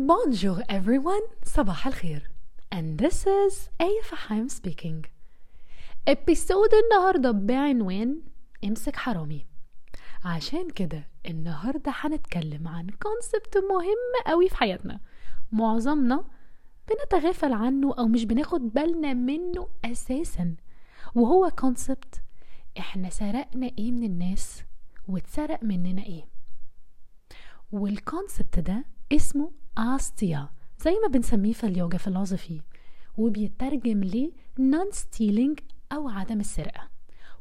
Bonjour everyone. صباح الخير. And this is Aya Fahim speaking. episode النهاردة بعنوان امسك حرامي. عشان كده النهاردة هنتكلم عن concept مهم قوي في حياتنا. معظمنا بنتغافل عنه أو مش بناخد بالنا منه أساسا. وهو concept إحنا سرقنا إيه من الناس؟ واتسرق مننا إيه. وال concept ده اسمه آستيا زي ما بنسميه في ال yoga philosophy وبيترجم ل non stealing أو عدم السرقة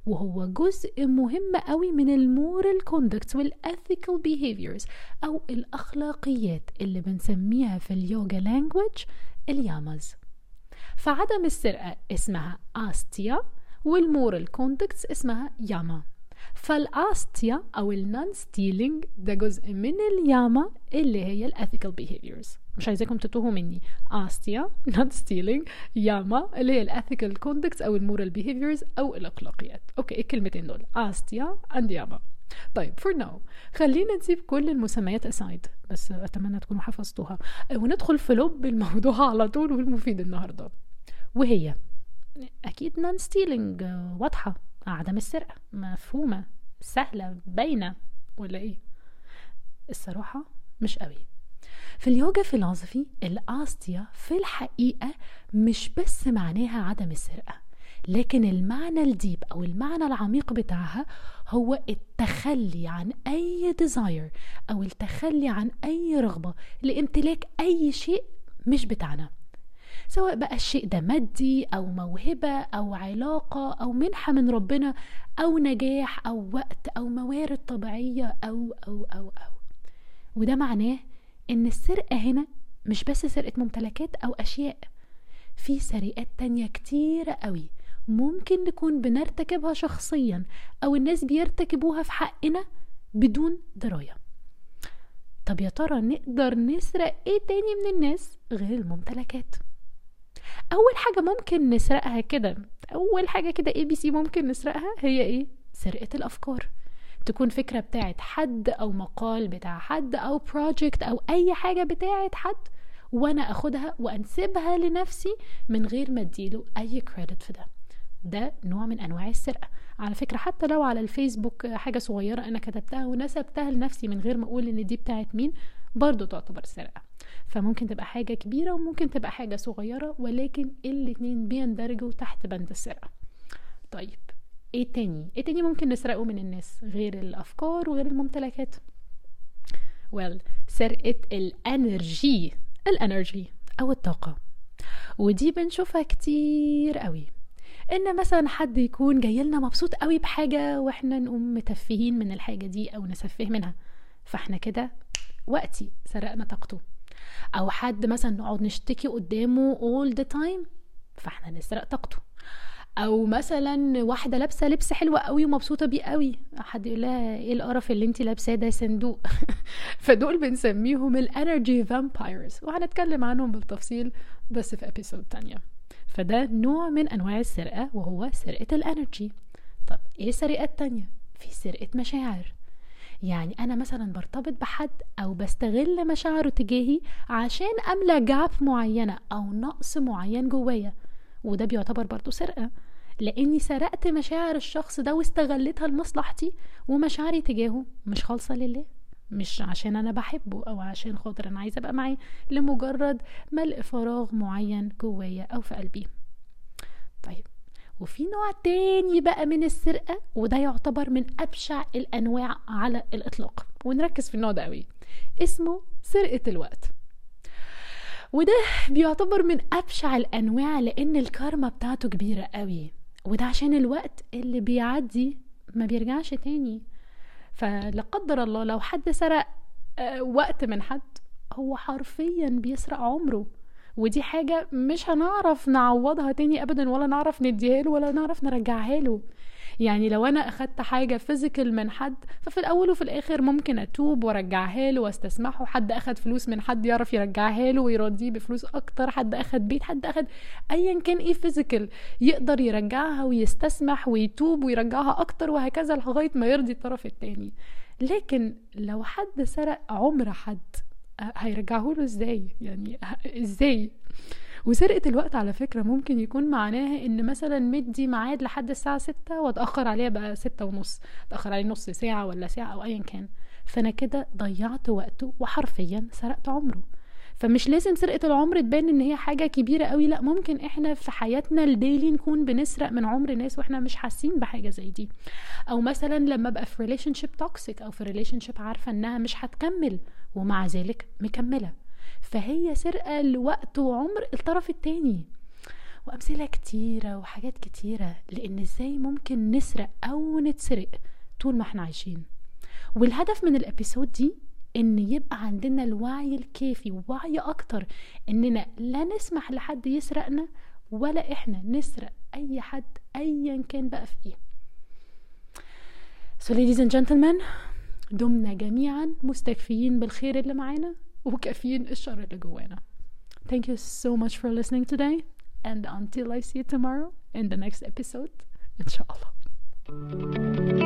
وهو جزء مهم قوي من ال moral conducts وال ethical behaviors أو الأخلاقيات اللي بنسميها في ال yoga language الياماز فعدم السرقة اسمها آستيا وال moral conducts اسمها ياما فالآستيا أو ال non stealing ده جزء من الياما اللي هي الethical behaviors. مش عايزاكم تتوهوا مني. آستيا non stealing ياما اللي هي ال ethical conducts أو ال moral behaviors أو الأخلاقيات. okay الكلمتين دول. آستيا and ياما. طيب for now. خلينا نسيب كل المسميات aside. بس أتمنى تكونوا حفظتوها. وندخل في لب الموضوع على طول والمفيد النهاردة. وهي؟ أكيد non stealing واضحة. عدم السرقة. مفهومة. سهلة. باينة. ولا إيه؟ الصراحة مش قوي. في ال yoga philosophy الآستيا في الحقيقة مش بس معناها عدم السرقة لكن المعنى ال deep أو المعنى العميق بتاعها هو التخلي عن أي desire أو التخلي عن أي رغبة لامتلاك أي شيء مش بتاعنا. سواء بقى الشيء ده مادي أو موهبة أو علاقة أو منحة من ربنا أو نجاح أو وقت أو موارد طبيعية أو أو أو أو. وده معناه إن السرقة هنا مش بس سرقة ممتلكات أو أشياء في سرقات تانية كتيرة قوي ممكن نكون بنرتكبها شخصيا أو الناس بيرتكبوها في حقنا بدون دراية. طب يا ترى نقدر نسرق إيه تاني من الناس غير الممتلكات؟ أول حاجة ممكن نسرقها كده أول حاجة كده ABC ممكن نسرقها هي إيه؟ سرقة الأفكار. تكون فكرة بتاعت حد أو مقال بتاع حد أو project أو أي حاجة بتاعت حد وأنا أخدها وأنسبها لنفسي من غير ما أديله أي credit في ده. ده نوع من أنواع السرقة. على فكرة حتى لو على الفيسبوك حاجة صغيرة أنا كتبتها ونسبتها لنفسي من غير ما أقول إن دي بتاعت مين برضو تعتبر سرقة. فممكن تبقى حاجة كبيرة وممكن تبقى حاجة صغيرة ولكن الاتنين بيندرجوا تحت بند السرقة. طيب إيه تاني إيه تاني ممكن نسرقه من الناس؟ غير الأفكار وغير الممتلكات. Well سرقة الأنرجي. الأنرجي أو الطاقة. ودي بنشوفها كتير قوي إن مثلا حد يكون جاي لنا مبسوط قوي بحاجة وإحنا نقوم متفهين من الحاجة دي أو نسفه منها. فإحنا كده وقتي سرقنا طاقته. أو حد مثلا نقعد نشتكي قدامه all the time فإحنا نسرق طاقته. أو مثلا واحدة لابسة لبس حلو قوي ومبسوطة بيه قوي حد يقول لها إيه القرف اللي انت لابساه ده صندوق؟ فدول بنسميهم ال energy vampires وهنتكلم عنهم بالتفصيل بس في episode تانية. فده نوع من أنواع السرقة وهو سرقة ال energy طب إيه سرقات تانية؟ في سرقة مشاعر. يعني أنا مثلا برتبط بحد أو بستغل مشاعره تجاهي عشان أملى gap معينة أو نقص معين جوايا وده بيعتبر برضو سرقة. لأني سرقت مشاعر الشخص ده واستغلتها لمصلحتي ومشاعري تجاهه مش خالصة لله مش عشان أنا بحبه أو عشان خاطر أنا عايزة أبقى معاه لمجرد ملء فراغ معين جوايا أو في قلبي. وفي نوع تاني بقى من السرقة وده يعتبر من أبشع الأنواع على الإطلاق. ونركز في النوع ده قوي. اسمه سرقة الوقت. وده بيعتبر من أبشع الأنواع لأن الكارما بتاعته كبيرة قوي. وده عشان الوقت اللي بيعدي ما بيرجعش تاني. فلا قدر الله لو حد سرق وقت من حد هو حرفيا بيسرق عمره. ودي حاجة مش هنعرف نعوضها تاني أبدا ولا نعرف نديها له ولا نعرف نرجعها له. يعني لو أنا أخدت حاجة فيزيكال من حد ففي الأول وفي الآخر ممكن أتوب وأرجعها له وأستسمحه. حد أخد فلوس من حد يعرف يرجعها له ويرضيه بفلوس أكتر. حد أخد بيت حد أخد ايا كان إيه فيزيكال يقدر يرجعها ويستسمح ويتوب ويرجعها أكتر وهكذا لغاية ما يرضي الطرف التاني. لكن لو حد سرق عمر حد هيرجعه له إزاي؟ يعني إزاي؟ وسرقة الوقت على فكرة ممكن يكون معناها إن مثلا مدي ميعاد لحد الساعة ستة واتأخر عليه بقى ستة ونص اتأخر عليه نص ساعة ولا ساعة أو ايا كان. فأنا كده ضيعت وقته وحرفيا سرقت عمره. فمش لازم سرقة العمر تبان إن هي حاجة كبيرة قوي لأ ممكن إحنا في حياتنا ال daily نكون بنسرق من عمر ناس وإحنا مش حاسين بحاجة زي دي. أو مثلا لما أبقى في relationship toxic أو في relationship عارفة إنها مش هتكمل. ومع ذلك مكملة. فهي سرقة لوقت وعمر الطرف التاني. وأمثلة كتيرة وحاجات كتيرة لأن إزاي ممكن نسرق أو نتسرق طول ما إحنا عايشين. والهدف من الإبيسود دي إن يبقى عندنا الوعي الكافي ووعي أكتر إننا لا نسمح لحد يسرقنا ولا إحنا نسرق أي حد ايا كان بقى في إيه. So ladies and gentlemen دمنا جميعا مستكفيين بالخير اللي معانا وكافيين الشر اللي جوانا Thank you so much for listening today and until I see you tomorrow in the next episode إن شاء الله